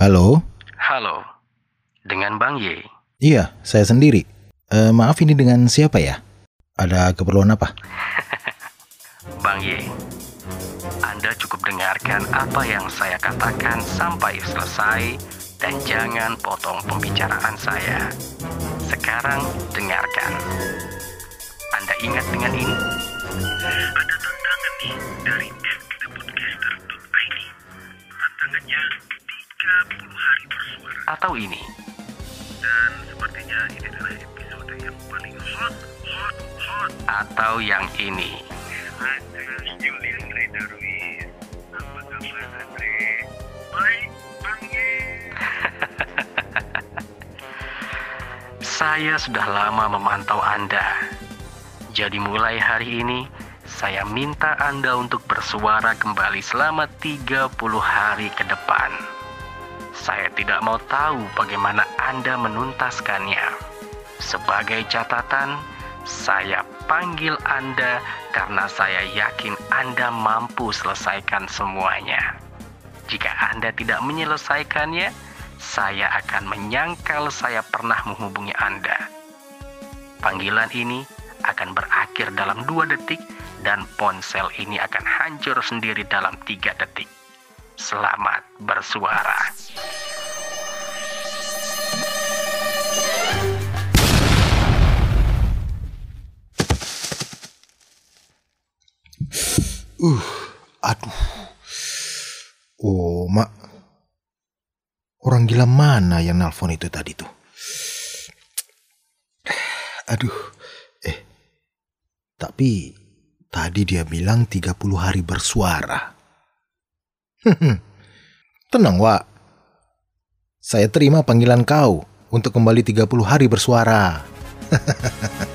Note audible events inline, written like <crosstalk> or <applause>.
Halo? Halo, dengan Bang Y. Iya, saya sendiri. Eh, maaf ini dengan siapa ya? Ada keperluan apa? <laughs> Bang Y, Anda cukup dengarkan apa yang saya katakan sampai selesai dan jangan potong pembicaraan saya. Sekarang dengarkan. Anda ingat dengan ini? Ada tantangan nih dari fkpodcaster.id. Tantangannya 30 hari bersuara. Atau ini? Dan sepertinya ini adalah episode yang paling hot, hot, hot. Atau yang ini? Ada Julian Reda Ruiz. Apa kabar Andre? Baik, Bang Ye. <laughs> Saya sudah lama memantau Anda. Jadi mulai hari ini, saya minta Anda untuk bersuara kembali selama 30 hari ke depan. Saya tidak mau tahu bagaimana Anda menuntaskannya. Sebagai catatan, saya panggil Anda karena saya yakin Anda mampu selesaikan semuanya. Jika Anda tidak menyelesaikannya, saya akan menyangkal saya pernah menghubungi Anda. Panggilan ini akan berakhir dalam dua detik dan ponsel ini akan hancur sendiri dalam tiga detik. Selamat bersuara. Uh, aduh. Oh, mak. Orang gila mana yang nelpon itu tadi tuh? Aduh. Eh. Tapi tadi dia bilang 30 hari bersuara. Hmm, Tenang, Wak. Saya terima panggilan kau untuk kembali 30 hari bersuara. <laughs>